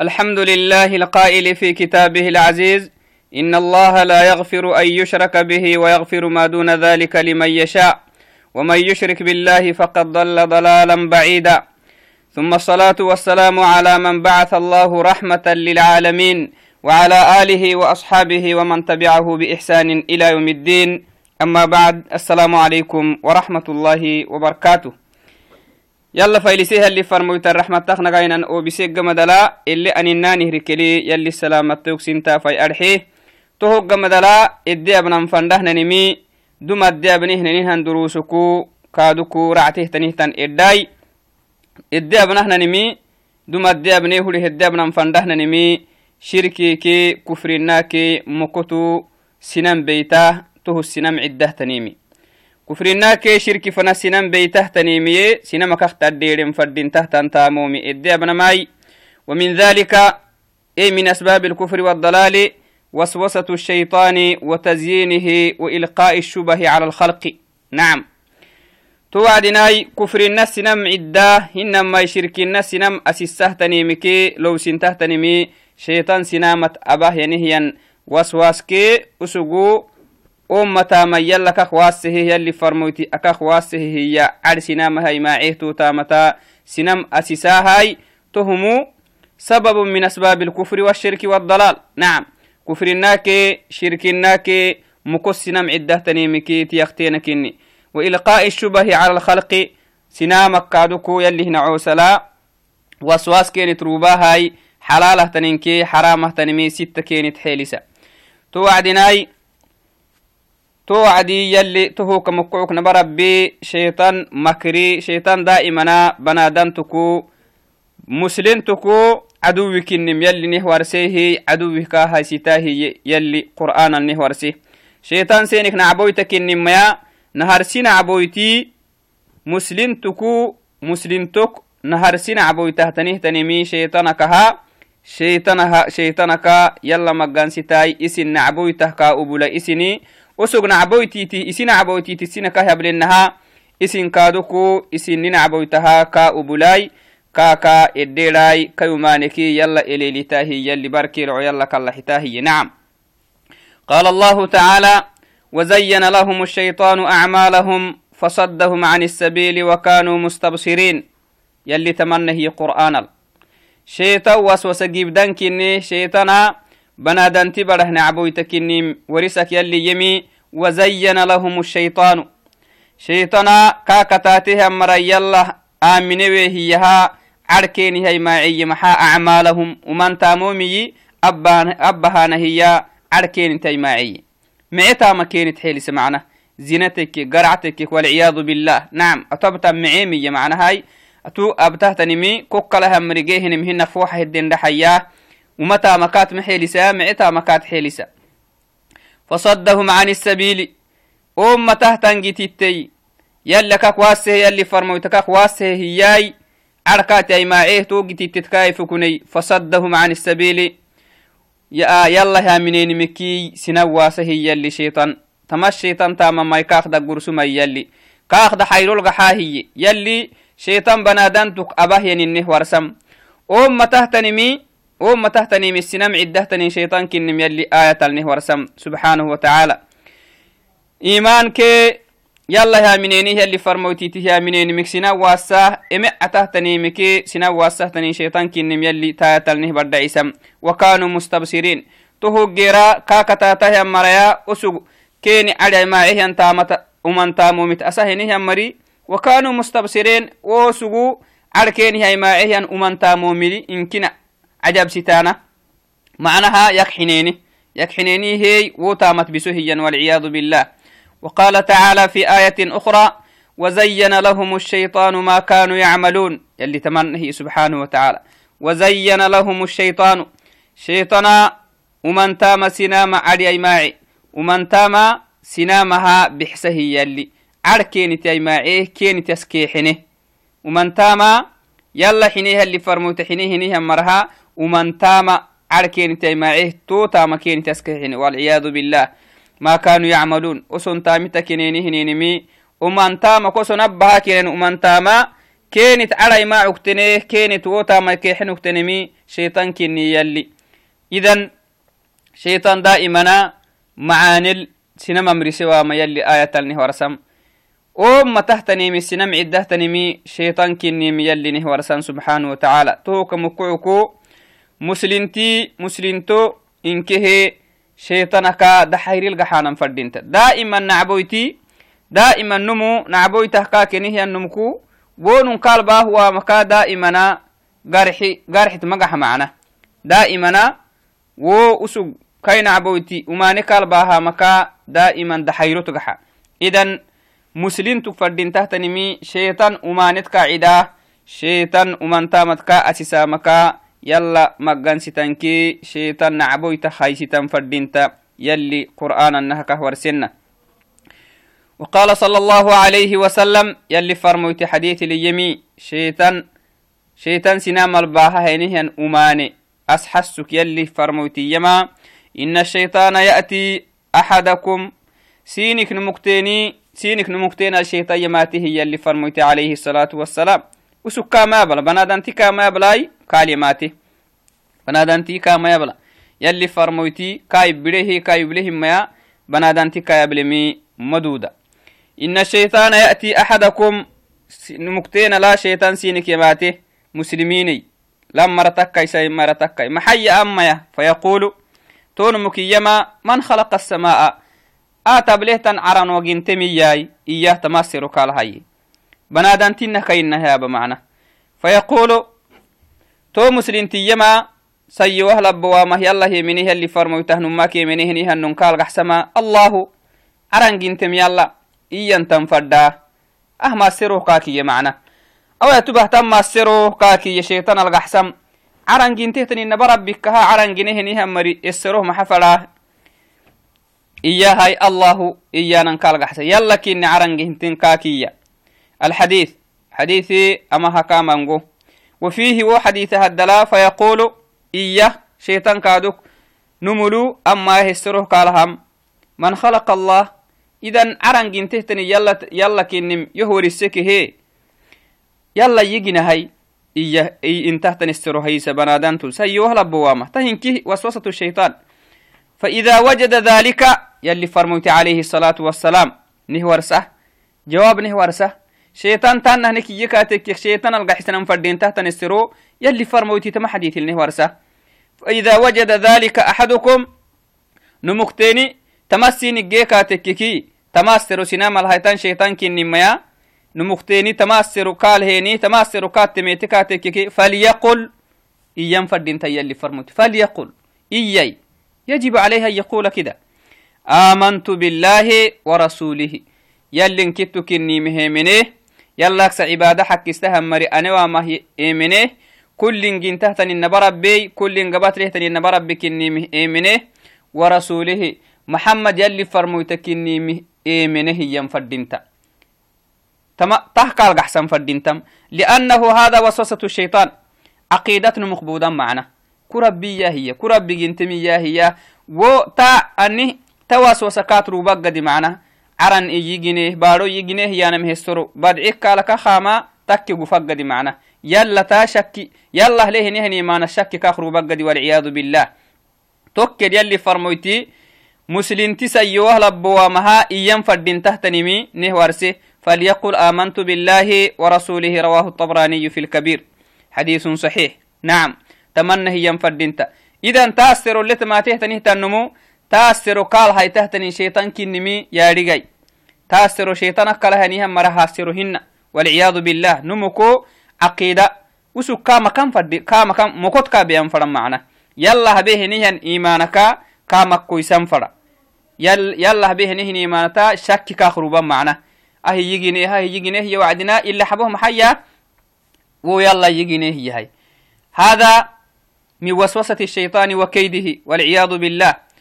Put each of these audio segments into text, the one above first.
الحمد لله القائل في كتابه العزيز إن الله لا يغفر أن يشرك به ويغفر ما دون ذلك لمن يشاء ومن يشرك بالله فقد ضل ضلالا بعيدا. ثم الصلاة والسلام على من بعث الله رحمة للعالمين وعلى آله وأصحابه ومن تبعه بإحسان إلى يوم الدين. أما بعد السلام عليكم ورحمة الله وبركاته. يلا فايلسيها اللي فرمويت الرحمة تخنا غينا أو بسيق مدلا اللي اننا ركلي يلي السلامة توكسنتا فاي ارحيه تهوق مدلا إدي ابنا فندهنا نمي دم ادي ابنه ننهن دروسكو كادوكو رعته تنهتن إداي. إدي ابنه نمي دم ادي ابنه هولي ادي ابنا فندهنا نمي شركي كي كفرنا كي مكتو سنم بيته تهو السنم عده تنيمي كفرنا كي شرك فنا سنم بيته تنيمي سنم كخت الديرم فردين تحت تامومي إدي ابن ماي. ومن ذلك أي من أسباب الكفر والضلال وسوسة الشيطان وتزيينه وإلقاء الشبه على الخلق. نعم. توعدناي كفر الناس نم عدة إنما يشرك الناس نم أسسه تنيمكي لو سنته تنيمي شيطان سنامة أباه ينهيا وسواسكي أسقو أمتا يلا كخواسه يلي فرموتي أكخواسه هي عد سنام هاي ما عيهتو تامتا سنم أسساهاي تهمو سبب من أسباب الكفر والشرك والضلال نعم كفر الناكي شرك الناكي مكس سنم عدة تنيمكي تيختينكني وإلقاء الشبه على الخلق سنامك كادوكو يلي هنا عوسلا وسواس كانت روباهاي حلالة تنينكي حرامة تنمي ستة كانت حيلسة توعدناي توعدي يلي تهو كمكعوك نبربي شيطان مكري شيطان دائما بنادنتكو مسلمتكو عدوك النم يلي نهورسيه عدوك هاي ستاهي يلي قرآن نهورسيه شيطان سينك نعبويتك النميا نهرسين عبويتي مسلمتكو مسلمتك نهرسين عبويته تنيه تنمي شيطانك ها. شيطانها شيطانك يلا مقان ستاي اسن نعبويته كاوبولا اسني وسوق نعبويتيتي اسن نعبويتيتي سنة كهبلنها اسن كادوكو اسن نعبويتها كاوبولاي كاكا إديراي كيومانكي يلا إليلتاهي يلي بركيرو يلا كاللحتاهي نعم. قال الله تعالى وزين لهم الشيطان أعمالهم فصدهم عن السبيل وكانوا مستبصرين. يلي تمنى هي قرآن شيطان وسوس جيب دنكني شيطانا بنادنتي بره نعبويتكني ورسك يلي يمي وزين لهم الشيطان. شيطانا كاكتاته أمر يلا آمني وهيها. عركيني هي معي. محا أعمالهم. ومن تامومي أبهان هي. عركين تيماعي معتا ما كانت حيل سمعنا. زينتك قرعتك والعياذ بالله. نعم أطبتا معيمي معنى هاي. أتو أبتهت نمي كوكا لها مرقيه نمهن فوحة الدين دحياه ومتى مكات محيلسا معتا مكات حيلسا فصدهم عن السبيل أم تهتنجي تتي يلا كاك واسه يلي فرموتكاك واسه هياي. عركات أي معيه توقي تتكاي فكني فصدهم عن السبيل. يا يلا يا منين مكي سنواسه يلي شيطان. تمش شيطان تاما ما يكاخ دا قرسما يلي. كاخ دا حيرول غحاهي يلي شيطان بنادانتك أباه يننه ورسم. أم تهتنمي أم تهتنمي السنم عدهتني شيطان كنم يلي آية النه ورسم سبحانه وتعالى. إيمان كي يلا يا منيني يلي فرموتيتي يا منيني مك سنا واساه إمع تهتني مكي سنا واساه تني شيطان كنم يلي تايتلنه برد عسم وكانوا مستبصرين. تهو جيرا كاكتا يا مريا أسوق كيني على ما إيه ومن تامو متأسهنه وكانوا مستبصرين على كيني هاي ما إيه ومن تامو ملي إنكنا عجب ستانا. معناها يكحنيني. يكحنيني هي وتامت بسهيا والعياذ بالله. وقال تعالى في آية أخرى وزين لهم الشيطان ما كانوا يعملون يلي تمنه سبحانه وتعالى. وزين لهم الشيطان. شيطانا ومن تام سنام علي أيماعي ومن تام سنامها بحسه يلي. عر كينت أيماعيه كينت يسكيحنه ومن تام يلا حينيها اللي فرموت حينيه مرها. ومن تام عر كينت أيماعيه تو تام كينت يسكيحنه والعياذ بالله. ما كانوا يعملون. وسن تامتا كنيني هنينمي ومن تاما كوسن أبها كنين ومن تاما كينت على ما عكتنيه كينت ووتا ما كيحن عكتنمي شيطان كني يلي. إذن شيطان دائما معانل سينما مرسوا ما يلي آية تهتني من سنم عدة تنمي شيطان كني يلي نهورسم سبحانه وتعالى. توك مكعكو muslinti muslinto inkehe sheetanaka dahayril gaxaanan fadhinta daa'iman nacboyti daa'iman numu nacboytah kaa kenihyan numku wonun kalbaah daa'imana garxi garxit magax macna daa'imana wo usug kai nacboyti umane kalbaahamaka daa'iman dahayrot gaxa idan muslintu fadhintahtanimi sheitan umanet kaacidaah sheetan umantamadka asisaamaka يلا مقان ستنكي شيطان نعبويت خاي ستن فردينتا. يلي قرآن النهكه ورسنه وقال صلى الله عليه وسلم يلي فرموت حديث اليمي شيطان شيطان سنام الباها هينهن أماني. أسحسك يلي فرموت يما إن الشيطان يأتي أحدكم. سينك نمكتيني سينك نمكتين الشيطان يماته يلي فرموت عليه الصلاة والسلام. وسكا ما بلا بنادنتي كما بلاي. كاليماته بنادنتي كما يبلا يلي فرموتي كاي بليه كاي بليه ما بنادنتي كاي بلمي مدودة إن الشيطان يأتي أحدكم مكتين لا شيطان سينك يماته مسلميني لما رتكي سي مرتكي محي أمي فيقول تون مكيما من خلق السماء آتا بلهتن عرن وجنتمي ياي إياه تمسر كالهاي بنادان تنا كينا يا بمعنى فيقول تو مسلم تيما سي وهلا بوامه يلا هي منيه اللي فرمو تهنم ماكي منيه نيها ننكال قحسما الله عرن جنتم يلا إيان تنفدا أهما سيرو كاكي معنا. أو يتبه تم سيرو كاكي شيطان القحسم عرن جنتهتني نبربك ها جنيه نيها مري السروه محفلا. إيا هاي الله إيانا نكال قحسا يلا كيني عرن جنتين كاكية الحديث حديثي أما هكامنغو وفيه وحديث هدلا فيقول إياه شيطان كادوك. نملو أما يهسره قالهم من خلق الله إذن عرن جنتهتني يلا يلا كنم يهور السكه. يلا يجينا هاي. إياه إي انتهتن السر هي سبنادان تسيوه لبوامة تهنكي وسوسة الشيطان. فإذا وجد ذلك يلي فرموت عليه الصلاة والسلام. نهورسه جواب نهورسه شيطان تان نهنك يكاتك شيطان القحسن فردين تحت السرو يلي فرموتي تما حديث النهورسه فإذا وجد ذلك أحدكم نمكتيني تمسي نجيكا تككي تماسر سنام الهيتان شيطان كن نميا. نمكتيني تماسر قال هيني تماسر كات تميتكا تككي فليقل إيام فردين تيالي فرموت فليقل إياي. يجب عليها يقول كده. آمنت بالله ورسوله. يلي انكتو كني مهمنه يلا أكس عبادة حق استهم مري أنا وما إيمنه كل جنتهتن النبربي كل قبات لهتن النبربي كني إيمنه ورسوله محمد يلي فرمويتك إني إيمنه ينفردنت تما تحقى القحسن فردنتم لأنه هذا وسوسة الشيطان. عقيدة مقبودا معنا. كربي هي كربي جنتمي هي. وتا أني توسوس كاترو بقدي معنا. عرن إيجينيه بارو يجينيه يانا مهسترو بدعيك كالك خاما تكي قفقدي معنا يلا تا شكي يلا ليه نهني ما نشكي كاخرو بقدي والعياذ بالله توكد يلي فرمويتي مسلم تسيوه لبوا مها إيام فردين تهتنمي نهوارسي فليقل آمنت بالله ورسوله رواه الطبراني في الكبير حديث صحيح نعم تمنى هي فردين إذا تأثر اللي ما تهتنه تنمو يا رجاي تأثر شيطان كلهنيها مرها سرهن والعياذ بالله نمكو عقيدة وسو كاما كم فردي كاما كم مكوت كابيان فرم معنا يلا به نهن إيمانك كاما كويسان فرا. يل يلا به نهن إيمانتا شك كاخروبا معنا أهي يجيني هاي يجيني هي وعدنا إلا حبوه محيا ويلا يجيني هي هاي هذا من وسوسة الشيطان وكيده والعياذ بالله.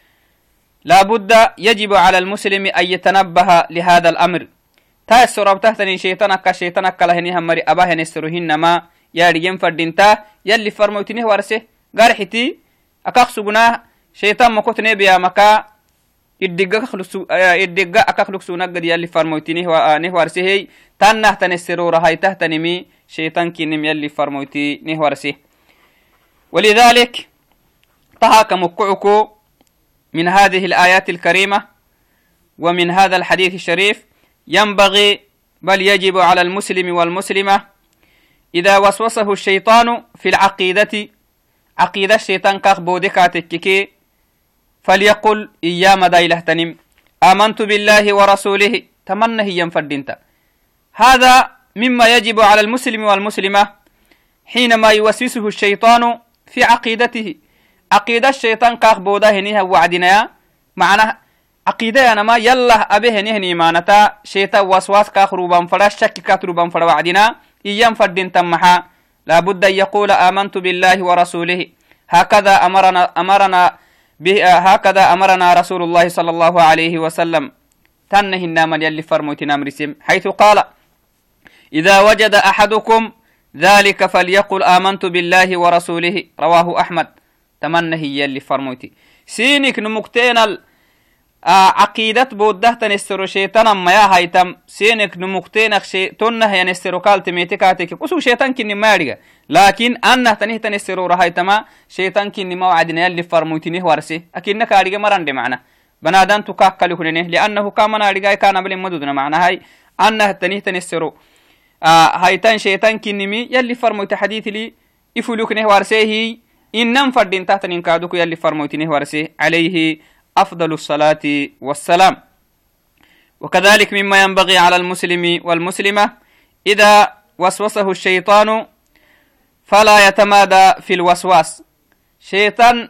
لا بد يجب على المسلم أن يتنبه لهذا الأمر. تأسر أبتهتني شيطانك شيطانك لهني همري أباه نسرهن ما يا رجيم فردينتا يلي فرموتني ورسه. قارحتي أكاخسقنا شيطان مكوتني بيا مكا. iddiga iddiga aka khluqsunagad yalli farmoytini nehwarsehey tannah tanesserorahai tahtanimi شيطان كنم يلي فرموتي نهورسي ولذلك طهاك مكعكو من هذه الآيات الكريمة ومن هذا الحديث الشريف ينبغي بل يجب على المسلم والمسلمة إذا وسوسه الشيطان في العقيدة عقيدة الشيطان كاخ بودكاتككي فليقل إيام دايلة تنم. آمنت بالله ورسوله تمنى هي فردينتا هذا مما يجب على المسلم والمسلمة حينما يوسوسه الشيطان في عقيدته. عقيدة الشيطان كاخ بودا هنيها وعدنا معنى عقيدة أنا ما يلا أبيه هنيه مانتا شيطان وسواس كاخ روبان فلا شك كاخ روبان فلا وعدنا إيام فردين تمحا. لابد أن يقول آمنت بالله ورسوله. هكذا أمرنا أمرنا به هكذا أمرنا رسول الله صلى الله عليه وسلم. تنه النام يلي فرموتنا مرسم حيث قال إذا وجد أحدكم ذلك فليقل آمنت بالله ورسوله. رواه أحمد. تمنى هي اللي فرموتي. سينك نمكتين عقيدة بوده تنسترو شيطان ما يا هايتم. سينك نمكتينك شي تنه ينسترو قال تميتكاتك قسو شيطان كني مارغا لكن أنه تنه تنسترو رهايتما شيطان كني ما وعدنا يلي فرموتينه ورسي. أكنك أريغا مران دي معنا. بنادان تكاكل هنينه لأنه كامنا أريغا كان بل مدودنا معنا. هاي أنه تنه تنسترو آه هايتان شيطان كنمي يلي فرموت حديث لي. إفلوك نه ورسيه إنم فردين تحت نكادوك يلي فرموت نه ورسيه عليه أفضل الصلاة والسلام. وكذلك مما ينبغي على المسلم والمسلمة إذا وسوسه الشيطان فلا يتمادى في الوسواس. شيطان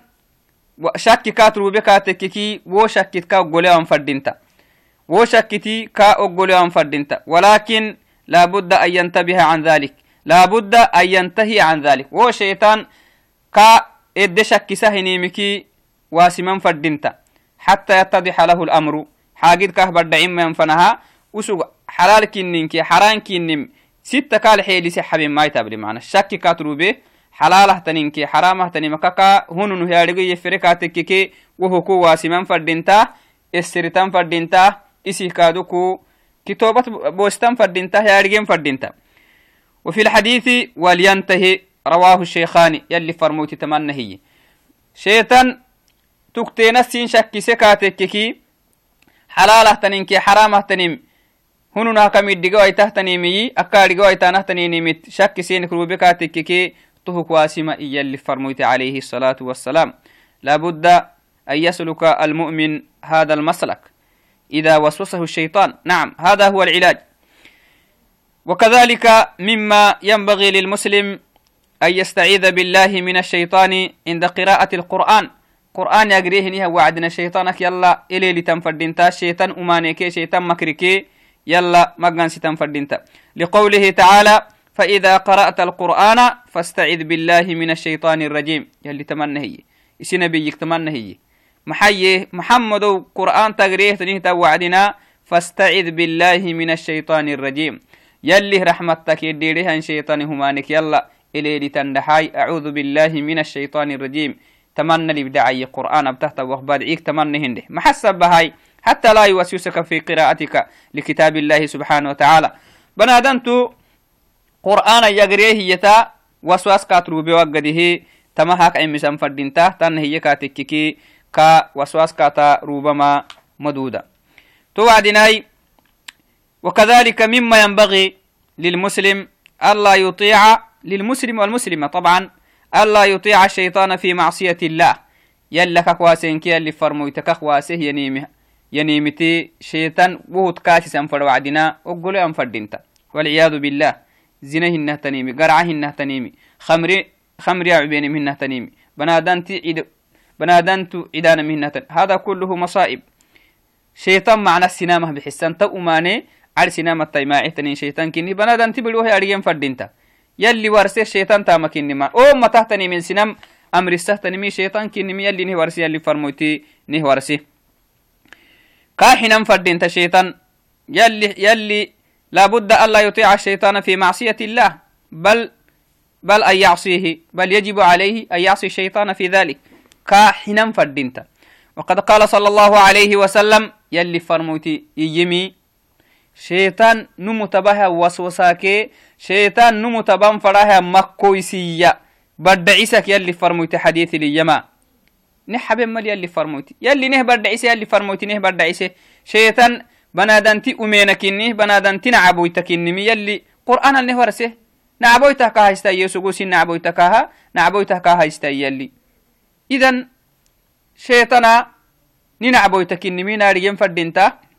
شك كاترو بكا تككي و شكت كا أقولي فردينتا. و شكتي كا أقولي فردينتا. ولكن لابد أن ينتبه عن ذلك. لابد أن ينتهي عن ذلك. و شيطان كا إد شك سهني مكي واسما فردينتا حتى يتضح له الأمر حاجد كه برد عما ينفنها وسوق حلال كننك حرام كنم ستة قال حيلي سحب ما يتابلي معنا الشك كاترو به حلاله تنينك حرامه تنيمكك هنو هيارغي يفركاتكك وهو كو واسمان فردينتا السرتان فردينتا إسي كادوكو كتوبة بوستان فردينتا هيارغين فردينتا وفي الحديث ولينتهي رواه الشيخان يلي فرموتي تمنى هي. شيطان تكتينا سين شكي سكاتككي حلالة تنينكي حرامة تنيم هنو نهكمي ديغو ايته تنيمي أكا ديغو ايتانه تنينيمت شك سين كروبكاتككي تهك واسما إيا اللي فرميت عليه الصلاة والسلام. لابد أن يسلك المؤمن هذا المسلك. إذا وسوسه الشيطان. نعم هذا هو العلاج. وكذلك مما ينبغي للمسلم أن يستعيذ بالله من الشيطان عند قراءة القرآن. قرآن يقريه نيها وعدنا شيطانك. يلا إلي لتنفردينتا شيطان أمانيكي شيطان مكريكي يلا مقان ستنفردينتا لقوله تعالى فإذا قرأت القرآن فاستعذ بالله من الشيطان الرجيم. يلي تمنى هي. إسي نبيك تمنى هي. محيي محمد قرآن تقريه تنيه وعدنا فاستعذ بالله من الشيطان الرجيم. يلي رحمتك يديرها شيطان همانك يلا إلي لتندحاي. أعوذ بالله من الشيطان الرجيم. تمنى لي بدعي قرآن أبتهت وخباد عيك تمنى هنده محسب بهاي. حتى لا يوسوسك في قراءتك لكتاب الله سبحانه وتعالى. بنادنتو قرآن يقريه يتا وسواس كاترو بوقده. تمهاك عمسان فردينتا تن هي كاتككي كا وسواس كاتا روبما مدودة. توعدناي. وكذلك مما ينبغي للمسلم ألا يطيع للمسلم والمسلمة. طبعا ألا يطيع الشيطان في معصية الله. يلا كواسين كي اللي فرمويتك كواسه ينيمه ينيمتي شيطان وهو تكاسس أنفر وعدنا وقول أنفر دينتا. والعياذ بالله زنه إنه تنيمي قرعه إنه تنيمي خمري خمري عبين منه تنيمي بنادنتي عيد بنادنتو عيدان منه هذا كله مصائب. شيطان معنى السنامة بحسان تو أماني على سنامة تيماعي تنين شيطان كني بنادنتي بلوه أريم فردينتا يلي ورسي الشيطان تاما كنما أو ما تحتني من سنم أمر استهتني مي شيطان كنمي يلي نه ورسي يلي فرموتي نه ورسي كاحنا فردين الشيطان يلي يلي لابد ألا يطيع الشيطان في معصية الله بل بل أن يعصيه بل يجب عليه أن يعصي الشيطان في ذلك. كاحنا فردينتا وقد قال صلى الله عليه وسلم يلي فرموتي يجمي شيطان نمتبها وسوساكي شيطان نمتبان فراها مكويسية. بدعيسك يلي فرموت حديث ليما. نحب مال يلي فرموت يلي نه بدعيسي يلي فرموت نه بدعيسي شيطان بنادنتي أمينكني بنادنتي نعبويتكني يلي قرآن اللي ورسه نعبويتك هايستا يسوغوسي نعبويتك ها نعبويتك هايستا يلي. إذن شيطانا ننعبويتكني مين أريم فردينتا.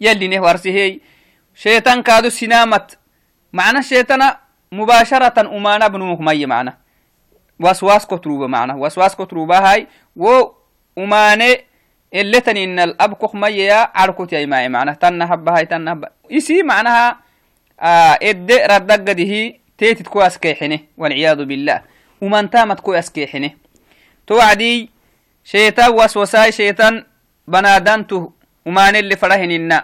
يلي نه ورسه شيطان كادو سنامت معنى الشيطان مباشرة أمانا بنوك مي معنى وسواس كتروبة معنى وسواس كتروبة هاي. و أماني اللتن إن الأب كخ مي عركوت يا معي معنى تنا هبا هاي تنا هبا يسي معناها آه إد ردق ده تيتت كواس كيحنه والعياذ بالله. ومن تامت كواس كيحنه توعدي شيطان وسوساي شيطان بنادنته ومان اللي فرهن إن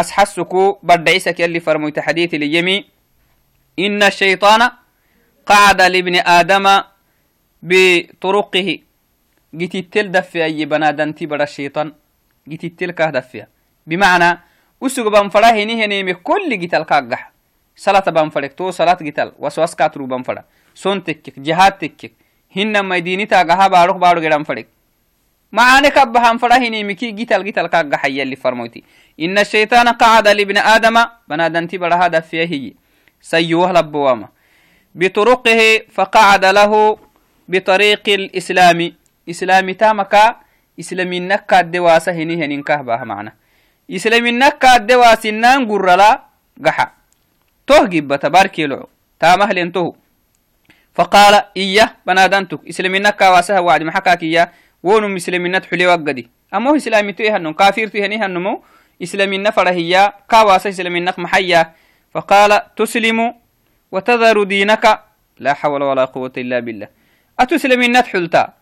أسحسكو بردعيسك يلي فرمو تحديث ليمي إن الشيطان قعد لابن آدم بطرقه. جتيت تل دفي أي بنادن تبر الشيطان. جتيت تل كه دفيا بمعنى أسوك بانفره هنيه نيمي كل جتال كاقح. صلاة بانفرك تو صلاة جتال وسواس كاترو بانفره سون تكك جهاد تكك. هن ما يديني تاقها بارك بارك رانفرك معانك أبهانفره هنيمي كي جتال جتال كاقح يلي فرموتي إن الشيطان قعد لابن آدم بنادنتي برا هذا فيه سيوه لبواما بطرقه فقعد له بطريق الإسلام. إسلامي تامكا إسلامي نكا الدواسة هني هنين كهبها معنا. إسلامي نكا الدواسة نان قرلا قحا. توه جبة باركيلو تامه لنتوه فقال إياه بنادنتك إسلامي نكا واسها وعد محكاك إياه. wonu misliminat xule waggadi amo islamito ihanno kafirtu ihani hannomo islamina farahiya إسلام النفر هي فرهيا كاواس إسلامنا حيا. فقال تسلم وتذر دينك. لا حول ولا قوة إلا بالله. أتسلمين نتحلتا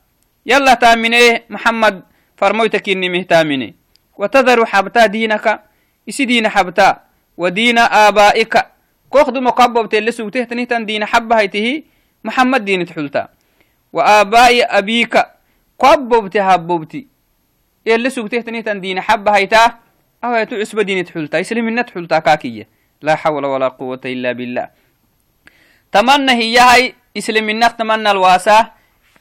يلا تامني محمد فرموتك إني مهتامني وتذر حبتا دينك. إسي دين حبتا. ودين آبائك. كوخد مقبب تلسو تهتنه دين حب هيته. محمد دين تحلتا. وآباء أبيك. قببت هببت يلسو تهتنه دين حب هيته النت حلتا كاكية. لا حول ولا قوة إلا بالله. تمنى هي هاي يسلم النت تمنى الواسة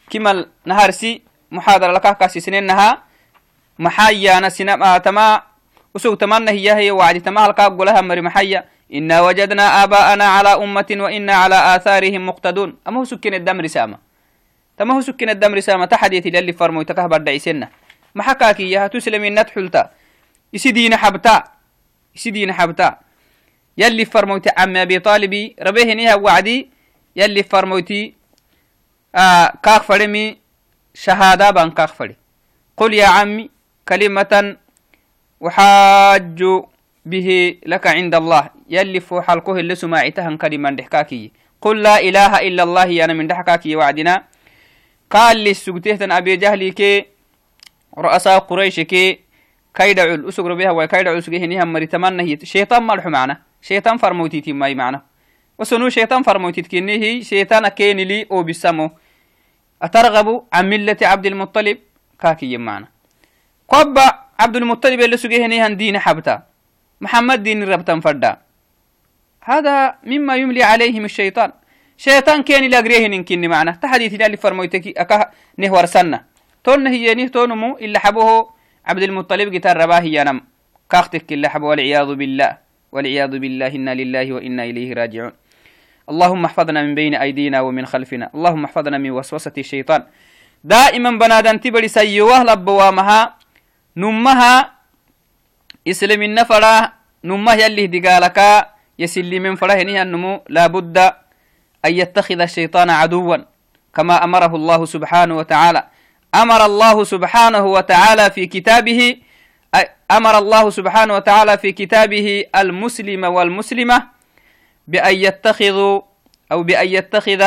كما نهارسي محاضرة لك كاسي سنينها. محايا أنا سينما تما. وسوق تمنى هي هي وعدي تما هلكا لها مري محايا. إنا وجدنا آباءنا على أمة وإنا على آثارهم مقتدون. أما هو سكين الدم رسامة تما هو سكن الدم رسامة تحديتي للي فرمو يتكه برد عيسنا ما حكاكي يا تسلمي يسدين حبتا يسدين حبتا. يلي فرموتي عم أبي طالبي ربيه نيها وعدي. يلي فرموتي آه كاك فرمي شهادة بان كاك فري قل يا عمي كلمة وحاج به لك عند الله. يلي فو حلقه اللي سماعتها كلمة دحكاكي قل لا إله إلا الله أنا من دحكاكي وعدنا. قال لي سجتهتن أبي جهلي كي رؤساء قريش كي تمنى هي شيطان ملح معنا. شيطان فرموتي تيماي معنا. وسنو شيطان فرموتي تكنيه شيطان كين لي أو بسمو أترغب عن ملة عبد المطلب؟ كاكي معنا قبا عبد المطلب اللي سجيه نيهن دين حبتا. محمد دين ربتا فردا. هذا مما يملي عليهم الشيطان. شيطان كيني لاغريه ننكني معنا. تحديث اللي فرمويتكي. أكا نهور سنة. تون هي نه تونمو إلا حبوه عبد المطلب جتار رباه ينم كاختك إلا حبو والعياذ بالله. والعياذ بالله إنا لله وإنا إليه راجعون. اللهم احفظنا من بين أيدينا ومن خلفنا. اللهم احفظنا من وسوسة الشيطان. دائما بنادن تبري سيوه لبوامها. نمها إسلام النفرة. نمه يلي دقالك. يسلي من فره النمو لابد أن يتخذ الشيطان عدوا. كما أمره الله سبحانه وتعالى. أمر الله سبحانه وتعالى في كتابه أمر الله سبحانه وتعالى في كتابه المسلم والمسلمة بأن يتخذوا أو بأن يتخذ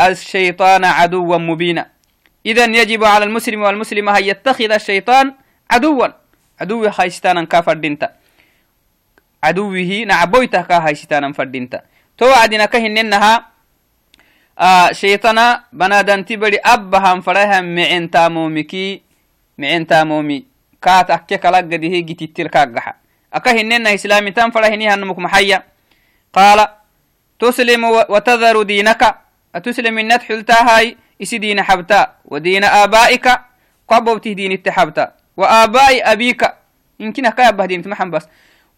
الشيطان عدوا مبينا. إذا يجب على المسلم والمسلمة أن يتخذ الشيطان عدوا. عدو خيستانا كافر دينتا عدوه نعبويته كهيستانا فردينتا. توعدنا كهننها shaytana banadanti bari abbahan farahan micen taamomiki micen taamomi kaat akke kalagadihe gitittir kaagaxa أكا هننا إسلامي تان فرا هني هنمك محيا. قال تسلم وتذر دينك. أتسلم النت حلتا هاي إسي دين حبتا. ودين آبائك قبوته دين التحبتا وآباء أبيك. يمكن أكا دين تمحن بس.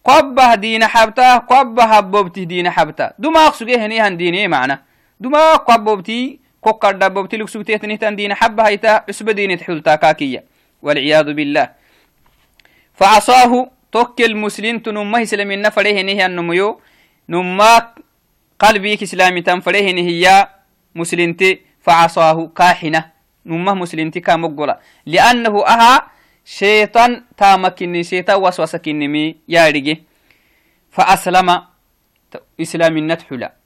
قبه دين حبتا قبه هبوبتي دين حبتا. دماغ سجيه هني هن ديني معنا. دماغ قبوبتي كوكر دبوبتي لك سجتيه تن دين حبه هيتا عسب دين تحلتا كاكية والعياذ بالله. فعصاه توكل المسلم تنمه سلمين نفره هني النميو نماك قلبي إسلامي تنفره هي مسلمتي فعصاه كاحنة. نمه مسلمتي كامقلا لأنه أها شيطان تامكني شيطان وسوسكني يا رجي فأسلم إسلام النتحلا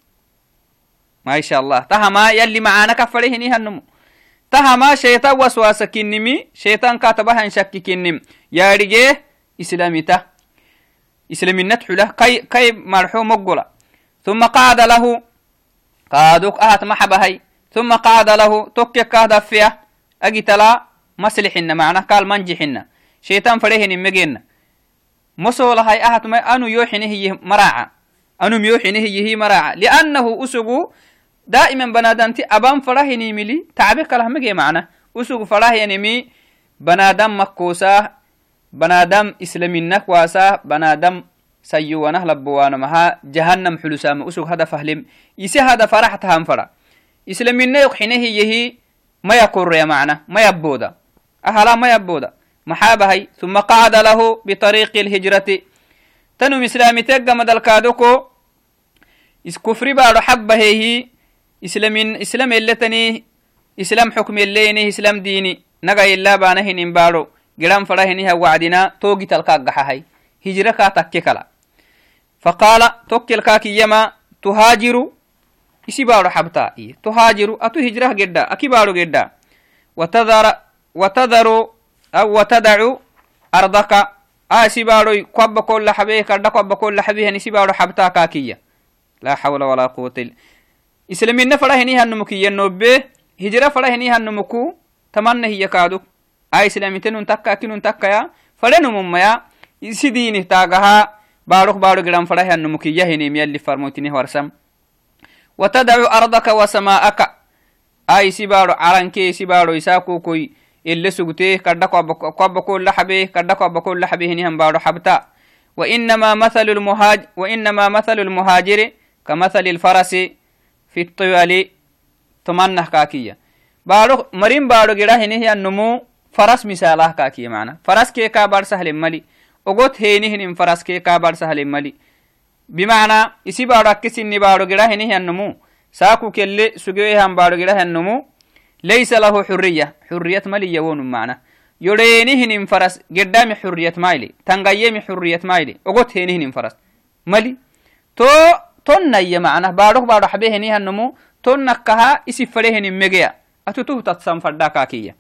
ما شاء الله. تهما يلي معانا كفره هنمو. تهما شيطان وسوسكني شيطان كاتبها شككني يا رجي إسلامي ته. إسلام النتحلا كي كي مرحو مقلا ثم قعد له. قادوك أهت محبهي ثم قعد له. توكيك كهدا فيها أجتلا مسلحنا معنا. قال منجحنا. شيطان فريهن مجينا. مسول هاي أهت ما أنو يوحنه هي مراعة أنو يوحنه هي مراعة لأنه أسقو دائما بنادمتي أبان فرهني ملي تعبك له مجي معنا. أسقو فرهني مي بنادم مكوسا بنادم إسلامي نكواسا بنادم سيوانه لبوانا مها جهنم حلسام أسوك هذا فهلم. يسي هذا فرح تهم فرح إسلامنا يقحنه يهي ما يقر يا معنى ما يبودا. أهلا ما يبودا. محابهي ثم قعد له بطريق الهجرة. تنو إسلامي تقى مدل كادوكو إس كفري بارو حبه هي إسلامين إسلام اللتني إسلام حكم الليني إسلام ديني نغا إلا بانهن بارو جرام فرهنها وعدنا توقي تلقى هاي هجرة كاتككلا فقال توكل كاكي يما تهاجر isi baaro xabta tuhaajiru atu hijrah gedda aki baaro gedda watadaru aw watadacu ardaka a isi baaroi kwabba kolla xabe kadha kwabba kolla xabihan isi baaro xabta kaakiya laa xawla walaa quwata illa islamina fara heni hanumuku iyanobe hijra fara heni hanumuku tamanna hiya kaaduk a islamitenun takka akinun takkaya farenumummaya isi diini taagaha baarok baaro gidan fara hanumukiya henim yalli farmoitini warsam وتدع أرضك وسماءك أي سبارو عرنكي سبارو يساكوكوي اللي سقتيه كردك وابكو لحبيه كردك وابكو لحبيه نهم بارو حبتا وإنما مثل المهاج وإنما مثل المهاجر كمثل الفرس في الطوال تمنه كاكية بارو مريم بارو جرا هنيه النمو فرس مثاله كاكية معنا فرس كي كابر سهل ملي وقت هينه فرس كي كابر سهل ملي بمعنى isi baaro akkisinni baaro gira hini hannumu saaku kelle sugehan baaro gira hannumu laysa lahu xurriya xurriyat maliya wonum macna yoreeni hinin faras geddami xurriyat maili tangayemi xurriyat maili ogot heni hinin faras mali to tonnayya macna baarok baaro xabe heni hannumu tonnakkaha isi fare henin megeya atutuh tatsan fadda kaakiya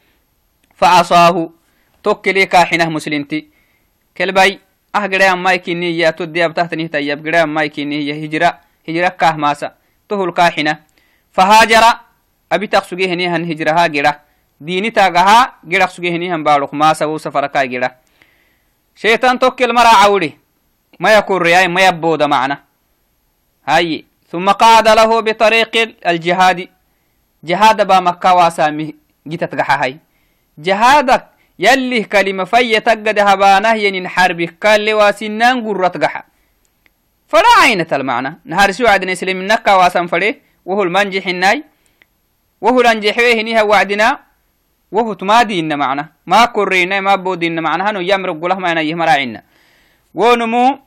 facasaahu tokkele kaaxinah muslinti kelbay ah gere amaykiniya to diyabtahtanihtayyab gere amaykiniya hijra hijra kah masa tohul kaxina fahaajara abitak sugehenihan hijraha gira diinitagaha girak sugehenihan baarok masa wo safarakai gira shaytan tokkel mara cawri maya kurriyai maya booda macna hayi ثم قعد له بطريق الجهاد. جهاد با مكة واسامي جيتت هاي. جهادك. يلي كلمة في تقد هبانه ينين حربي قال واسنان قرت قحا فلا عينة المعنى نهار سوى عدنا سلم نكا واسن فريه وهو المنجح الناي. وهو الانجحوه نيها وعدنا. وهو تمادي إن معنى ما كرينا ما بودي إن معنى هنو يمرق قوله ما ينيه مراعينا ونمو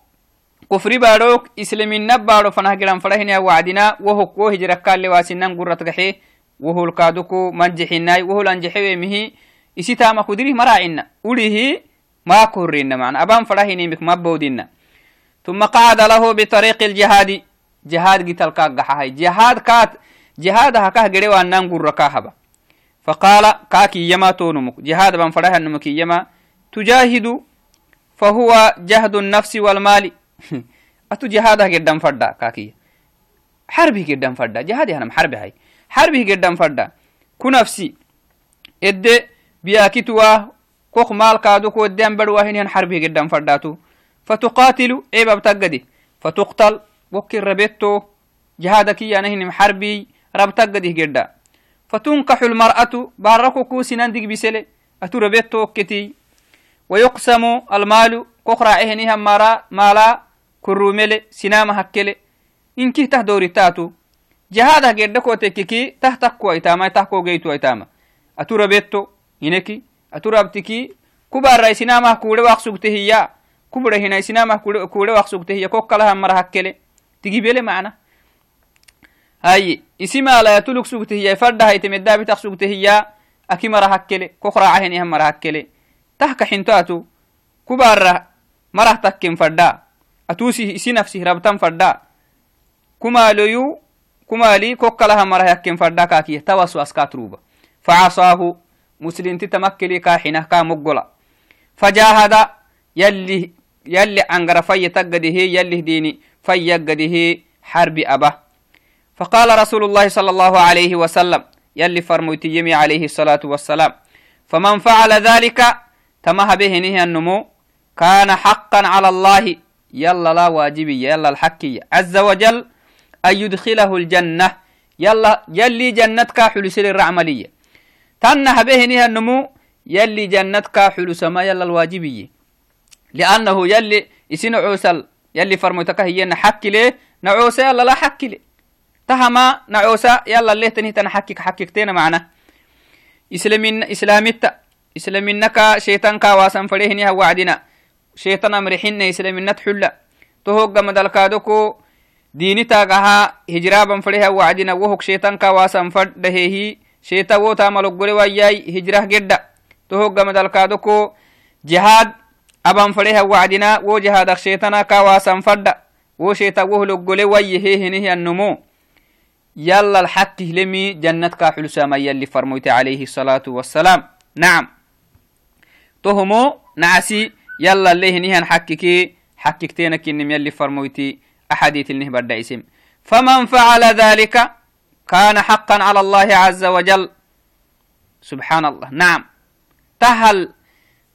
كفري باروك إسلام النبارو فنه قران فرهنا وعدنا وهو كوه جركال قال واسنان قرت قحيه وهو الكادوكو منجح الناي وهو الانجحوه مهي isitama kudiri maraacina كورينا معنا أبان فرهيني مك ما بودينا ثم قعد له بطريق الجهاد جهاد قتل كاقحا جهاد كات جهاد هكاه قري وانان قر كاهبا فقال كاكي يما تونمك جهاد بان فرها نمك يما تجاهد فهو جهد النفس والمال فردا كاكي. حربي قدام فردا جهاد هنم حربي هاي. حربي قدام فردا كنفسي. إدي بياكتوا كوخ مال كادو كو ديان بدوا هنين حربي قدام فرداتو فتقاتل عيب بتقدي فتقتل وكر ربيتو. جهادك يانهن حربي ربتقدي جدا فتنكح المرأة باركو كوسنان ديك بسلي. أتو ربيتو كتي. ويقسم المال كخرا إهنها مالا. kurrumele sinama hakkele inki tah doritaatu jahadah gedhe kotekkiki tah takkuwa itama tah kogeytuwa itama atura betto hineki atura abtiki kubarai sinamah kuule waqsugte hiya kubura hinai sinamah kuule waqsugte hiya kokkalahan mara hakkele. Tigibele mana hayi isimaalaya tuluk sugte hiya fadhahaite meddaabitak sugte hiya aki mara hakkele kokraacahenehan mara hakkele. Tah kaxintoatu kubarah marah takken fadhaa نفسي ربطان فردا. كما ليو كما لي كوكلها مرا هكين فردا كاكي توسو أسكاتروبا فعصاه مسلم تتمكلي كاحنه كامقلا فجاهد يلي يلي أنقر في تقده يلي ديني في يقده حرب أبه فقال رسول الله صلى الله عليه وسلم يلي فرميت يمي عليه الصلاة والسلام فمن فعل ذلك تمه به نهي النمو كان حقا على الله يلا لا واجبي يلا الحكي عز وجل أن يدخله الجنة. يلا يلي جنتك حلسل الرعملية. تنه به نهي النمو يلي جنتك حلس ما يلا الواجبي لأنه يلي يسين عوسل يلي فرمتك هي نحكي ليه؟ نعوسى يلا لا حكي ليه. تهما نعوسى يلا اللي تنهي تنحكك حككتين معنا. إسلامين إسلاميت إسلامينك شيطان كواسن فريهني وعدنا شيطان أمرحنا إسلامين تحل تهوغ مدلكادوكو ديني تاغها هجرابا فريها وعدنا. وهوك شيطان كواسن فردهي شيطا ووتا ملقوري وياي هجره جدا تهوغ مدلكادوكو جهاد أبان فريها وعدنا. wo jihaadak sheetana kawaasan fadda wo sheeta woh loggole wayyeheehenihi annumo يلا الحق لمي جنة كاحل ساما يلي فرموت عليه الصلاة والسلام. نعم. تهمو نعسي. يلا اللي نهان حككي حككتينك إنم يلي فرموتي أحاديث النه اسم فمن فعل ذلك كان حقا على الله عز وجل. سبحان الله. نعم. تهل.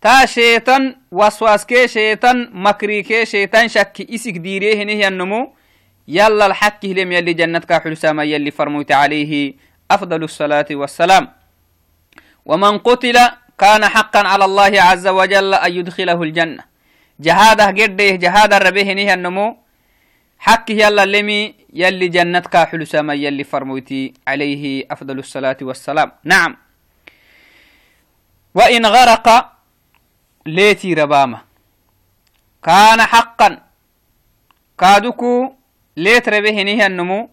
تا شيطان وسواس كي شيطان مكري شيطان شك إسك ديريه نهي النمو يلا الحق لم يلي جنتك حلساما يلي فرموت عليه أفضل الصلاة والسلام. ومن قتل كان حقا على الله عز وجل أن يدخله الجنة. جهادة قده جهاد الربيه نهي النمو. حق يلا لمي يلي جنتك حلساما يلي فرموتي عليه أفضل الصلاة والسلام. نعم. وإن غرق ليتي ربامة كان حقا. كادوكو ليت ربه نهي النمو.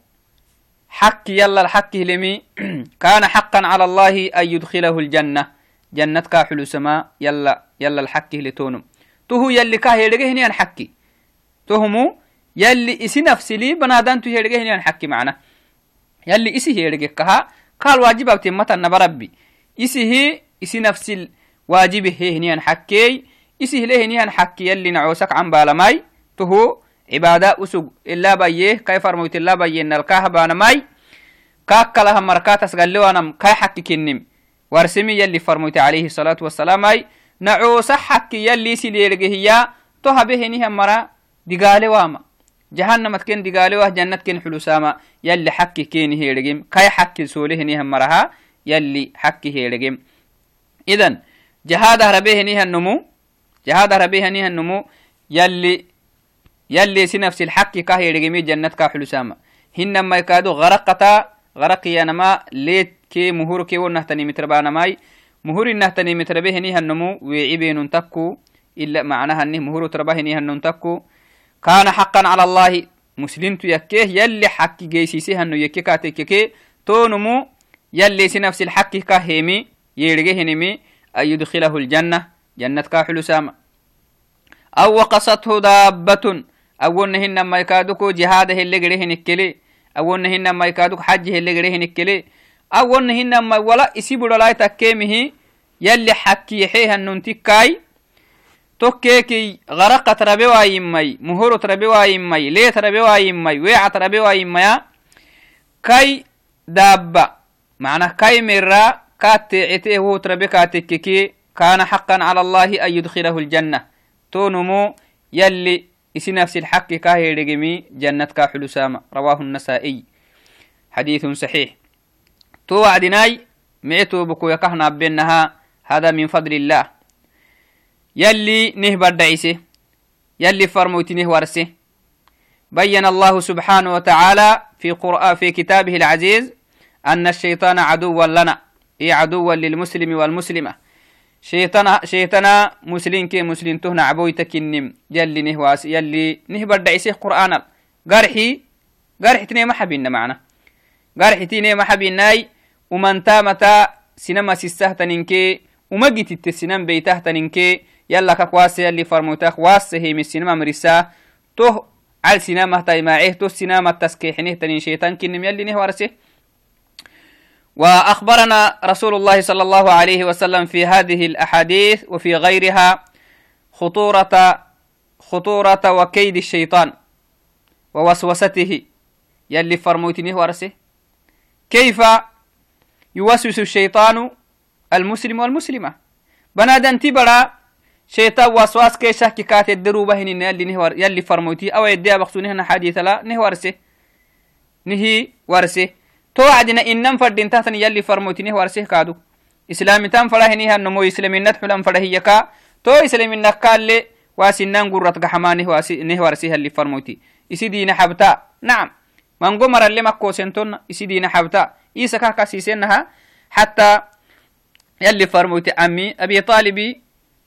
حق يلا الحق لمي. كان حقا على الله أن يدخله الجنة. جنة كاحل سما يلا يلا الحق لتونم تهو يلي كاه يلقه نيان حكي. تهمو يلي إسي نفسي لي بنادان تو يلقه نيان حكي معنا. يلي إسي يلقه كها قال واجب أو تمتا نبربي إسي هي إسي نفسي واجبه هي نيان حكي. إسي له نيان حكي يلي نعوسك عن بالماي. تهو عبادة أسوق. إلا بيه كيف فرموت إلا بيه إن الكاه بانا ماي كاك لها مركات أسقال وأنا كاي حكي كنم. وارسمي يلي فرموت عليه الصلاة والسلام أي نعوس حكي يلي سيليرجه هي توها به نهم مرا دقالي واما. جهنم تكن دقالي واه جنة كن حلوساما. يلي حكي كين هيرجم. كاي حكي سوله نهم مرها يلي حكي هيرجم. إذن جهاد ربيه نها النمو جهاد ربيه نها النمو يلي يلي سي نفس الحق كاهي رقمي جنة كاحلو ساما هنما يكادو غرقتا غرقيا نما ليت كي مهور كي ونهتني متربانا ماي مهور نهتني متربه نيها النمو ويعبين تكو إلا معناها أنه مهور تربه نيها تكو كان حقا على الله مسلم يكيه يلي حق جيسيسي هنو يكي كاتيكي تونمو يلي سي نفس الحق كاهيمي يرغيه نمي أن يدخله الجنة جنة كاحلو ساما أو وقصته دابة أولنا هنا ما يكادوكو جهاد اللي قريه نكلي أولنا هنا ما يكادوك حج اللي قريه نكلي يسيبوا لا تكيمه يلي حكي حيها الننتكاي توكيكي غرقت ربوا يمي مهور تربوا يمي ليه تربوا يمي ويع تربوا يمي كاي دابة معنى كاي مرة كات عتيه هو تربي كاتككي كان حقا على الله أن يدخله الجنة. تونمو يلي إسي نفس الحق كاهي رقمي جنة كاحل سامة. رواه النسائي. حديث صحيح. تو وعدناي ميتو بكو يكهنا بينها هذا من فضل الله. يلي نهبر دعيسه يلي فرموتي نهورسه بين الله سبحانه وتعالى في قرآن في كتابه العزيز أن الشيطان عدوا لنا. إي عدوا للمسلم والمسلمة. شيطان شيطانا مسلم كي مسلم تهنا عبويتك النم يلي نهواس يلي نهبر دعيسه قرآن. قرحي قرحي تني محبين معنا. سينما سيستهتنينكي ومجت التسنم بيتهتنينكي يلا كواس يلي فرموتاخ واس هي من السينما مرسا تو على سينما تاي معيه تو سينما تسكيحنه تنين شيطان كنم يلي نهوارسه وأخبرنا رسول الله صلى الله عليه وسلم في هذه الأحاديث وفي غيرها خطورة خطورة وكيد الشيطان ووسوسته. يلي فرموتني ورسه كيف يوسوس الشيطان المسلم والمسلمة؟ بنادن تبرا شيطان وسواس كي شك كات الدروبة هن يلي نهور يلي فرموتي. أو يدي بخصو نهنا حديث لا نهورسه نهي ورسه تو عدنا إنم فردين تحتن يلي فرموتي ورسه كادو. إسلامي تام فرهني هنمو إسلامي حلم فرهي يكا. تو إسلامي نكال لي واسنان قرة قحمانه واسنه ورسه اللي فرموتي. إسي دين حبتا. نعم. من قمر اللي مكو سنتون إسي دين حبتا إيسا كاكا سيسنها حتى يلي فرموتي عمي أبي طالبي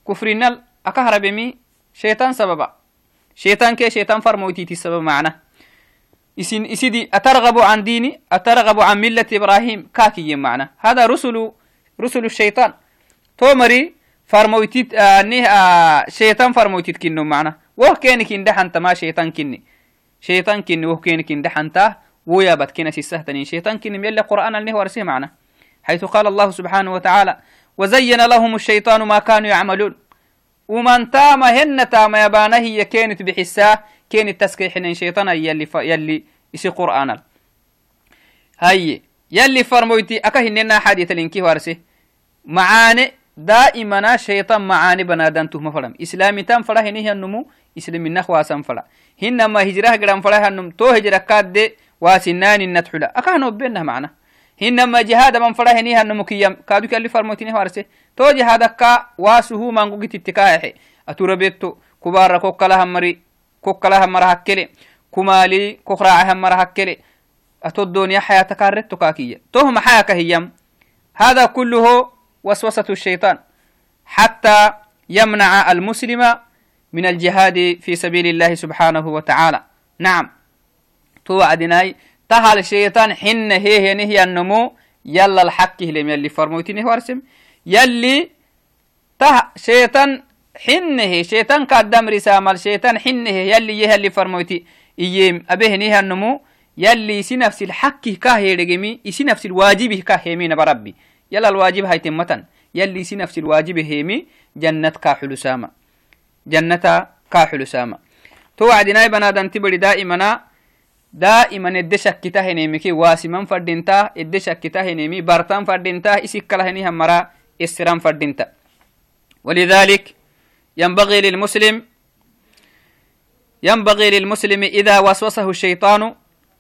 كفرنا أكهربمي شيطان سببا شيطان كي شيطان فرموتي السبب معنا إسن إسدي أترغب عن ديني أترغب عن ملة إبراهيم كاكي معنا هذا رسل رسل الشيطان تومري فرموتيت آه نيه آه شيطان فرموتيت كنو معنا وه كينك اندحن ما شيطان كني شيطان كني وه كينك اندحن تا ويا بات كنا سيستهتني شيطان كني ميلا قرآن النه ورسيه معنا. حيث قال الله سبحانه وتعالى وزين لهم الشيطان ما كانوا يعملون. ومن تام هن تام يبانه هي كانت بحساه كانت تسكيحنا شيطان يلي ف... يلي يسي قرآن. هاي يلي فرمويتي أكهننا حديث لنكي وارسي. معاني دائما شيطان معاني بنادان تهم فرم إسلامي تام فلا هنيه النمو فلا هنما هجره قرام فلا هنم تو هجره كاد واسنان النتحلا أكهنو بينها معنا hinama jihada man fara heni hanno mukiyam kadu kalli farmotine warse to jihada ka wasuhu mangu gitittikahe aturabetto kubara kokkala hammari kokkala hammara hakkele kumali kokraaca hammara hakkele atodoniya hayata karetto kakiya tohma hayaka hiyam هذا كله وسوسة الشيطان حتى يمنع المسلم من الجهاد في سبيل الله سبحانه وتعالى. نعم. توعدناي تهال الشيطان حن هي نهي النمو يلا الحق لم يلي فرموتني ورسم يلي ته شيطان حن هي شيطان قدام رسام الشيطان حن هي يلي يه اللي فرموتي. إيم أبيه نهي النمو يلي سي نفس الحق كاهي رجمي يسي نفس الواجب كاهي من بربي. يلا الواجب هاي تمتن. يلي سي نفس الواجب هيمي جنة كاحل سامة. جنة كاحل سامة توعدنا بنادم تبري دائما دائما ادي شكتا هنيمكي واسمان فردينتا ادي شكتا هنيمي بارتان فردينتا اسكلا هني همرا استرام فردينتا. ولذلك ينبغي للمسلم ينبغي للمسلم إذا وسوسه الشيطان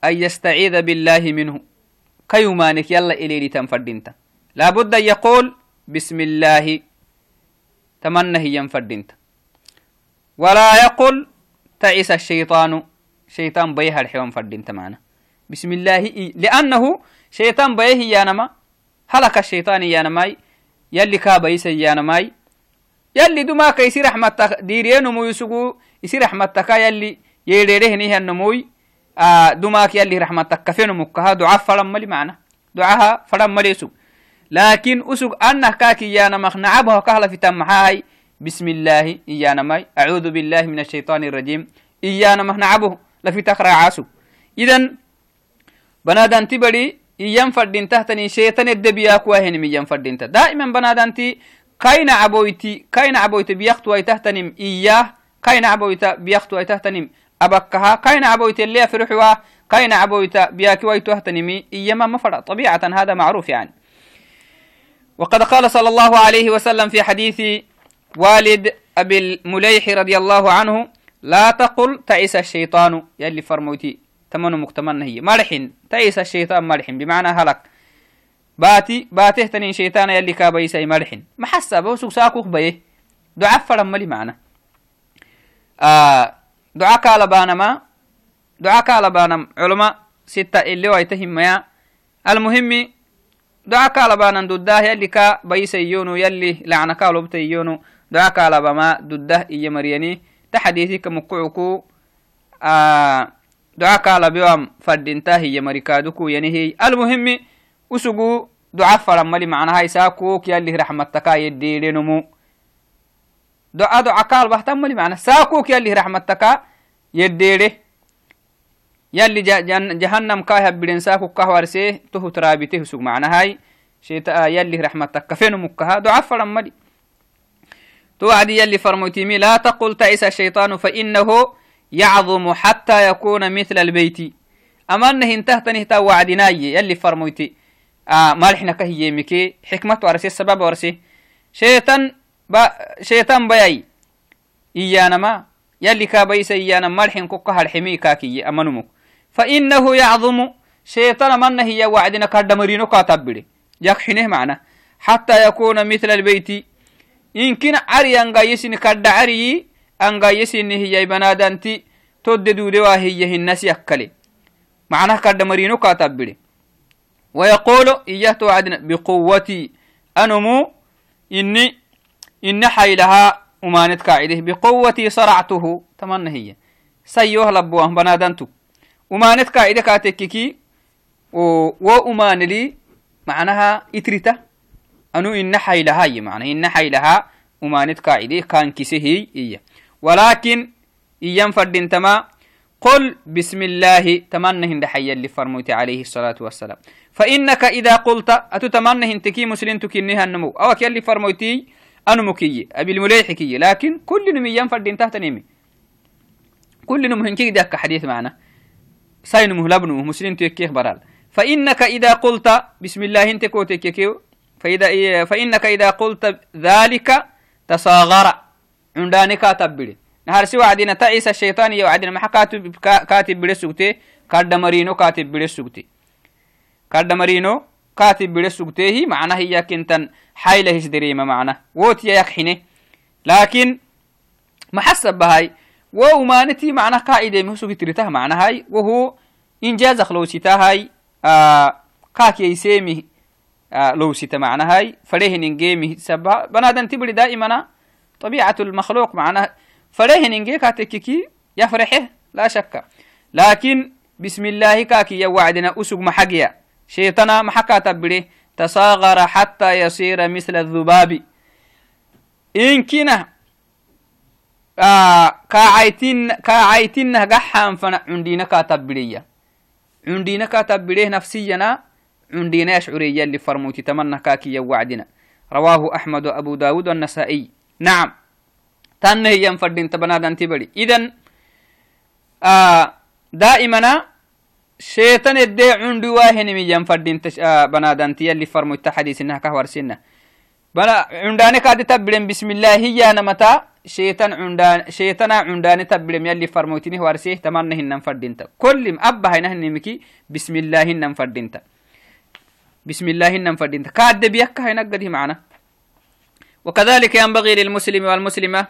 أن يستعيذ بالله منه. كيمانك يلا إلي تنفردينتا لابد أن يقول بسم الله تمنى هي ينفردينتا ولا يقول تعيس الشيطان. شيطان بيه الحيوان فردين تمانا بسم الله إي. لأنه شيطان بيه يانما هلك الشيطان يانماي. يلي كابا يسي يانماي. يلي دما كيسي رحمتك ديرين مو يسقو يسي رحمتك يلي يريره نيه النموي آه دماك يلي رحمتك كفين مكها. دعاء فرم ملي معنا. دعاها فرم ملي يسوق لكن أسوق أنه كاكي يانمخ نعبه كهلا في تمحاي. بسم الله إيانا ماي أعوذ بالله من الشيطان الرجيم إيانا مخ نعبه لفي عاسو إذن بنادان تبري إيام فردين تحتني شيطان الدبيا كواهن ميام فردين دائما بنادان تي كاين عبويتي كاين عبويتي بيختو أي إياه كاين عبويتا بيختو أي أبكها كاين عبويتي اللي فرحوا كاين عبويتا بياكي ويتو تحتنمي إياما مفرع طبيعة هذا معروف يعني وقد قال صلى الله عليه وسلم في حديث والد أبي المليح رضي الله عنه لا تقل تعيس الشيطان. يلي فرموتي تمنو مكتمنة هي. مرحن تعيس الشيطان مرحن بمعنى هلك. باتي باته تنين شيطان يلي كابيسي مرحن ما حسب وسوق ساكوك بيه. دعاء فرملي معنا. آه دعاء كالبانا ما دعاء كالبانا علماء ستة اللي ويتهم يا المهم دعاء كالبانا ضده يلي كا بيسيونو يلي لعنك لبتيونو دعاء كالبما ضده إيا مرياني تحديثك مقعكو آه دعاء كالبيوم فردينتا هي مريكادوكو ينهي المهم usugu duca faramali macnaha isaakuk yalih raxmattaka yeddeedhenumu doa doca kaalbahtamali mana saakuk yalih raxmattaka yeddeedhe yalli jahannam kaa habbiren saakuk kah warse tohut raabite husug macnahay yalih raxmattaka fenumukkaha doca faramali تو توعد يلي فرموتيمي لا تقل تعيس الشيطان فإنه يعظم حتى يكون مثل البيت. أما أنه انتهت نهتا وعدناي يلي فرموتي. آه ما لحنا كهي يميكي حكمة ورسي السبب ورسي. شيطان با شيطان باي إيانا ما يلي كابيس إيانا ما لحن كوكها الحمي كاكي. أمنمك فإنه يعظم. شيطان من هي وعدنا كردمرينو كاتبلي يكحنه معنا. حتى يكون مثل البيت. inkin cari angayisini kadda cariyi angayisini hiyay banadanti todde duudewa hiyya hinnasi akkale. Macnah kadda marino kaatabbide. Wayaqulu iyah to wacdina biquwati anumu inni inna haylaha umaaned kaacidih biquwati saractuhu tamanna hiyya. Sayyoh labbuwah banadantu. Umaaned kaacide kaatekkiki wo umaaneli macnaha itrita أنو إن حيلها هي معنى إن حيلها أمانت قاعدة كان كسهي إيه ولكن إيام فردين تما قل بسم الله تمنى هند حي اللي فرموت عليه الصلاة والسلام. فإنك إذا قلت أتتمنى هنتكي مسلم تكنيها النمو. أو كي اللي فرموتي أنمكي أبي المليحكي لكن كل نمي ينفر دين تحت نمي. كل نمو هنكي داك حديث معنا. ساين مهلبنو مسلم تكيه برال فإنك إذا قلت بسم الله انت كوتكيكيو فإذا إيه فإنك إذا قلت ذلك تصاغر. عندانك تبلي نهار سوى عدنا تعيس الشيطان يا عدنا ما كاتب كاتب بلسوتي كارد مرينو كاتب بلسوتي كارد مرينو كاتب بلسوتي معناه هي كنتن حايله هجدريما معناه. ووت يكحنه لكن ما حسب بهاي ومانتي معناه قاعدة مهسو تريته معناه هاي. وهو إنجاز خلوسيتا هاي آه كاكي يسيمي آه لوسيتا معناه هاي. فريه ننجيمي سبا بنادن تبري دائما طبيعة المخلوق معناه فريه ننجي كاتككي يفرحه لا شك. لكن بسم الله كاكي يوعدنا أسق محقيا. شيطانا محكا تبري تصاغر حتى يصير مثل الذباب. إن كنا آه كاعيتين كاعيتين قحام فنا عندنا كاتبرية عندنا كاتبريه نفسينا. عندنا يشعرية اللي فرموتي تمنى كاكي يوعدنا. رواه أحمد وأبو داود والنسائي. نعم. تنه ينفردين تبنادان تبري. إذن آه دائما شيطان الدي عندي واهن من ينفردين تش آه بنادان تيالي فرمو التحديث إنها كهور سنة. بنا عنداني كاد تبلن بسم الله هي نمتا. شيطان عندان شيطان عنداني تبلن يلي فرموتيني ورسيه تمنى هنن فردينتا كل أبا هنا هنمكي بسم الله هنن فردينتا بسم الله هنن فردينتا كاد بيكا هنا قدي معنا وكذلك ينبغي للمسلم والمسلمة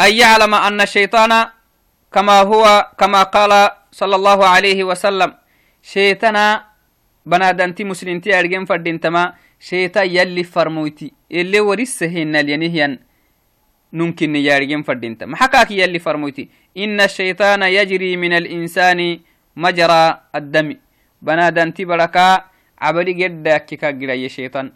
أن يعلم أن الشيطان كما هو كما قال صلى الله عليه وسلم شيطانا بنادنتي مسلمتي أرجم فردينتما شيطان يلي فرموتي اللي ورسهن الينهيان نمكن يارجم فردينتا محكاك يلي فرموتي إن الشيطان يجري من الإنسان مجرى الدم عبلي جد كيكا جرى شيطان.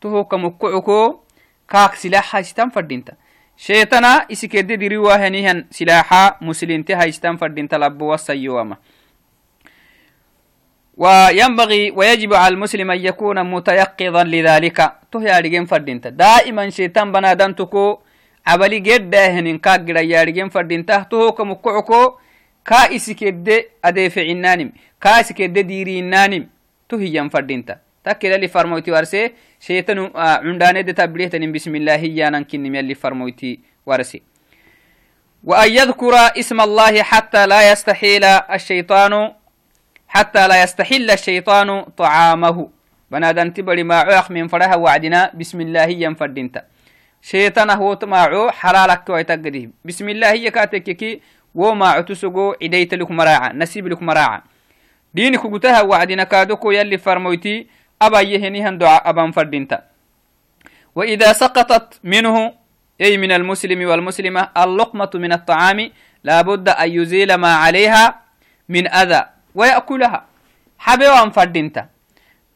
تهو كمكعكو كاك سلاح هايستان فردينتا. شيطانا إسكيد ديري واهنيهن سلاحا مسلمتي هايستان فردينتا لبو والسيوما وينبغي ويجب على المسلم أن يكون متيقظا لذلك. تهي أرجين فردينتا. دائما شيطان بنادنتكو عبلي جد داهن كاك جرى يارجين فردينتا. تهو كمكعكو إسكيد ديري النانم تهي ينفردينتا تكلا اللي فرموتي ورسي شيطان عنداني دي تبليه تنين بسم الله يانا كنم يلي فرموتي ورسي وأن يذكر اسم الله حتى لا يستحيل الشيطان حتى لا يستحل الشيطان طعامه بنادن تبري ما عوخ من فرها وعدنا بسم الله ينفردنت شيطان هو تماعو حلالك ويتقديه بسم الله هي نسيب لك مراعا دينك قتها وعدنا كادوكو يلي فرمويتي أبا يهنيهن دعاء أبا فردنت وإذا سقطت منه أي من المسلم والمسلمة اللقمة من الطعام لابد أن يزيل ما عليها من أذى ويأكلها. حبيوان فردنت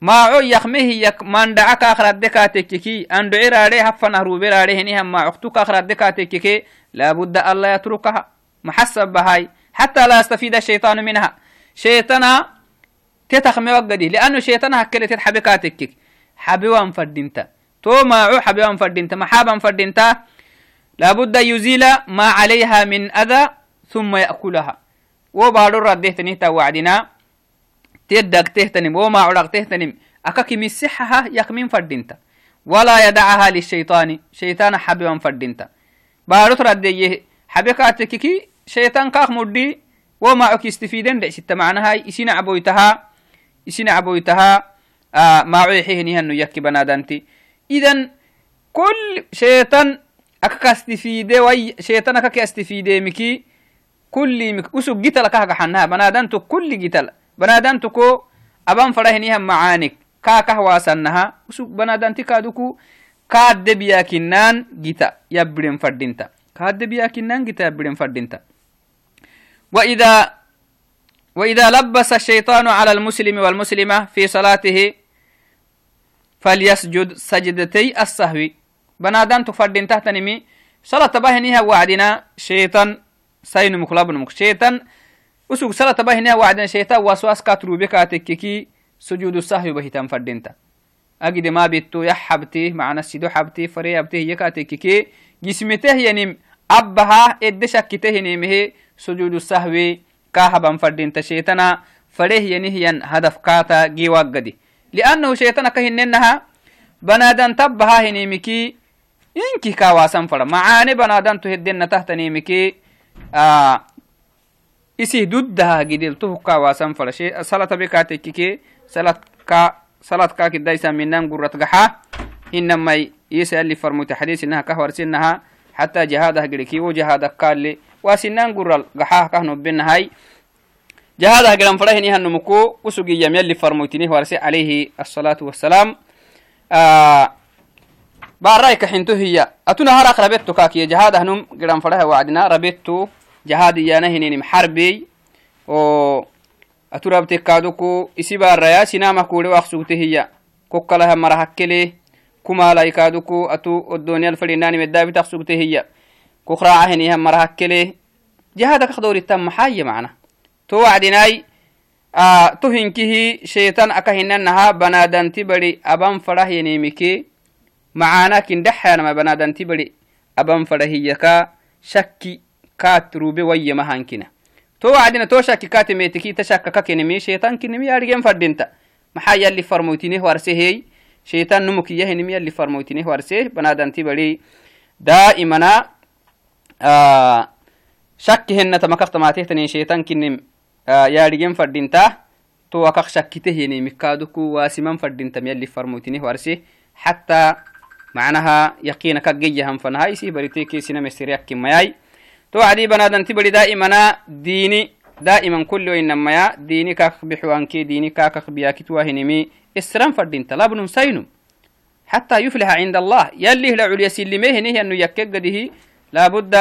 ما عو يخمه يك من دعك آخر الدكاتككي أن دعي راري هفنا روبي راري هنيهم ما عختك آخر الدكاتككي لابد الله يتركها. محسب بهاي. حتى لا يستفيد الشيطان منها. شيطانا تتخمي وقدي لأنه شيطانا هكذا تتحبكاتكك حبيوان فردنت تو ماعو حبيوان فردنت محابا فردنت لابد يزيل ما عليها من أذى ثم يأكلها. وبعد رده تنهتا وعدنا. تدك تهتنم. وما عرق تهتنم. أكاك مسحها يكمن فردنت ولا يدعها للشيطان. شيطان حبيوان فردنت بعد رده حبكاتككي شيطان كاخ مدي وما عك يستفيدن دع ستة معناها يسين عبويتها يسين عبويتها آه ما عيحيه نهن يكي بنادانتي. إذن كل شيطان أكاك استفيدي وي شيطان أكاك استفيدي مكي كل مك أسوق جتل كاك حنها. بنادانتو كل جتل بنادانتكو أبان فرهنيها معانك. كاكه واسنها. أسوق بنادانتي كادوكو. كاد بياكنان جتا يبرن فردينتا. كاد بياكنان جتا يبرن فردينتا. وإذا وإذا لبس الشيطان على المسلم والمسلمة في صلاته فليسجد سجدتي السهو. بنادان تفردين تحت نمي صلاة بهنيها وعدنا شيطان سين مخلاب نمك شيطان أسوك صلاة بهنيها وعدنا شيطان وسواس كاترو بكاتككي سجود السهو بهتان فردينتا أجد ما بيتو يحبتي معنا السيدو حبتي فري حبتي يكاتككي جسمته ينم أبها إدشكته ينمه سجود السهو كاهبا فردينتا شيطانا فريه ينهيا هدف كاتا جيواق قدي. لأنه شيطان كهننها بنادن تبها هنيمكي إنكي كواسن فر معاني بنادن تهدن تحت نيمكي آه إسي ددها جديل تو كواسن فر شيء صلاة بكاتككي صلاة كا صلاة كا كدا يسمينان قرة قحا. إنما يسأل لي فرموت حديث إنها كهور سنها حتى جهادها قريكي وجهادها قال لي واسنان قرة قحا كهنو بنهاي جهاد هجران فرهني هنمكو وسوقي يم يلي فرموتني ورسي عليه الصلاة والسلام آه بارايك حنتو هي أتونا هراك ربيتو كاكي جهاد هنم جران فرها وعدنا ربيتو جهاد يانا هنين محربي و أتو ربتك كادوكو إسي بارا سيناما كولي واخسوته هي كوكالها مرحكلي كما لا يكادوكو أتو الدنيا الفريناني مدابي تخسوته هي كوخراعه هنيها مرحكلي جهادك خدوري تم حاية معنا to wacdinai to hinkihi sheitan aka hinanaha banadanti bari aban farahyanimike macana kindhaxanama banadanti bari aban farahiyaka shakki kaat rube wayyama hankina to wacdina to shakki kaatemetiki ta shakka kakenimi sheitan kinimi arigen fadinta maxaa yalli farmoytineh warsehey sheitan numukiyahinimi yalli farmoytineh warse banadanti bari daa'imana shakki henata makaftamatehtanin sheitan kinim yaadhigen fadhinta to wakak shakkitehini mikaaduku waasiman fadhintam yalli farmoytini warse حتى معناها يقين كجيهم فنهاي. سي بريتي كيسنا مستريك كمياي تو عدي بنادن تبري دائما ديني. دائما كل إنما يا ديني كاك بحوانكي ديني كاك بياكي توهنمي اسران فردين طلب سينو حتى يفلح عند الله. يلي لعليا سلميه نهي أنه يكجده لابد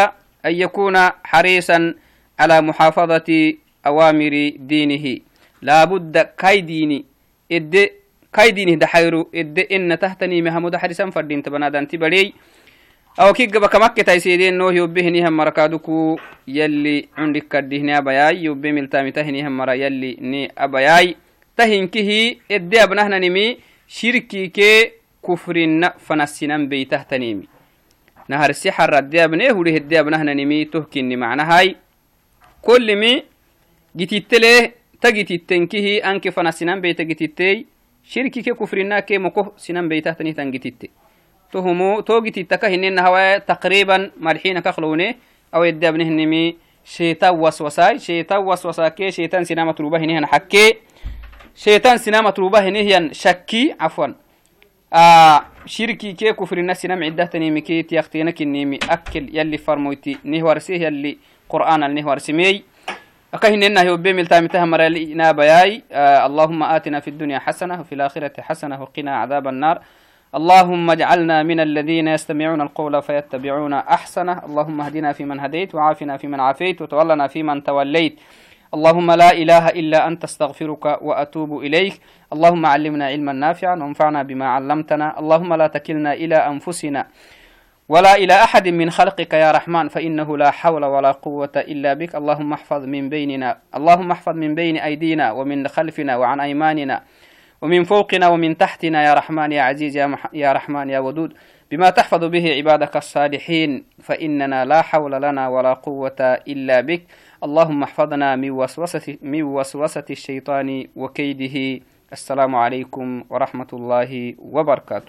أن يكون حريصا على محافظة أوامر دينه. لابد كاي ديني إد كاي دينه دحيرو إد إن تحتني مهمود حرسا فردين تبنادان تبري أو كي قبا كمكة تايسيدين نو يوبهني هم مركادوكو يلي عندك كدهني أبياي يوبه ملتامي تهني هم مرا يلي ني أبياي تهنكه إد أبنهنا نمي شركي كي كفرنا فنسنن بي نهر السحر رديب نه وله الديب نه ننمي تهكين معنهاي كل مي جتيت له تجتيت تنكه أنك فنسنام بيت جتيتي. شركي كفرنا كي مكوه سنام بيت تهتني تنجتيت تهمو توجت تكه إن تقريبا مرحين كخلوني. أو الديب نه ننمي شيطان وسوساي. شيطان وسوساي كي شيطان سنام تروبه نه حكي. شيطان سنام تروبه نه شكي. عفوا. شركي كي كفر الناس سينام عدة تنيمي كي تيختينك النيمي أكل يلي فرمويتي نهوارسيه يلي قرآن النهوارسمي أكهن إنه يوبي ملتا متهم رالينا بياي آه اللهم آتنا في الدنيا حسنة وفي الآخرة حسنة وقنا عذاب النار. اللهم اجعلنا من الذين يستمعون القول فيتبعون أحسنه. اللهم اهدنا فيمن هديت وعافنا فيمن عافيت وتولنا فيمن توليت. اللهم لا إله إلا أنت استغفرك وأتوب إليك. اللهم علمنا علما نافعا وانفعنا بما علمتنا. اللهم لا تكلنا إلى أنفسنا ولا إلى أحد من خلقك يا رحمن فإنه لا حول ولا قوة إلا بك. اللهم احفظ من بيننا اللهم احفظ من بين أيدينا ومن خلفنا وعن أيماننا ومن فوقنا ومن تحتنا يا رحمن يا عزيز يا, مح... يا رحمن يا ودود. بما تحفظ به عبادك الصالحين فإننا لا حول لنا ولا قوة إلا بك. اللهم احفظنا من وسوسة, من وسوسة الشيطان وكيده. السلام عليكم ورحمة الله وبركاته.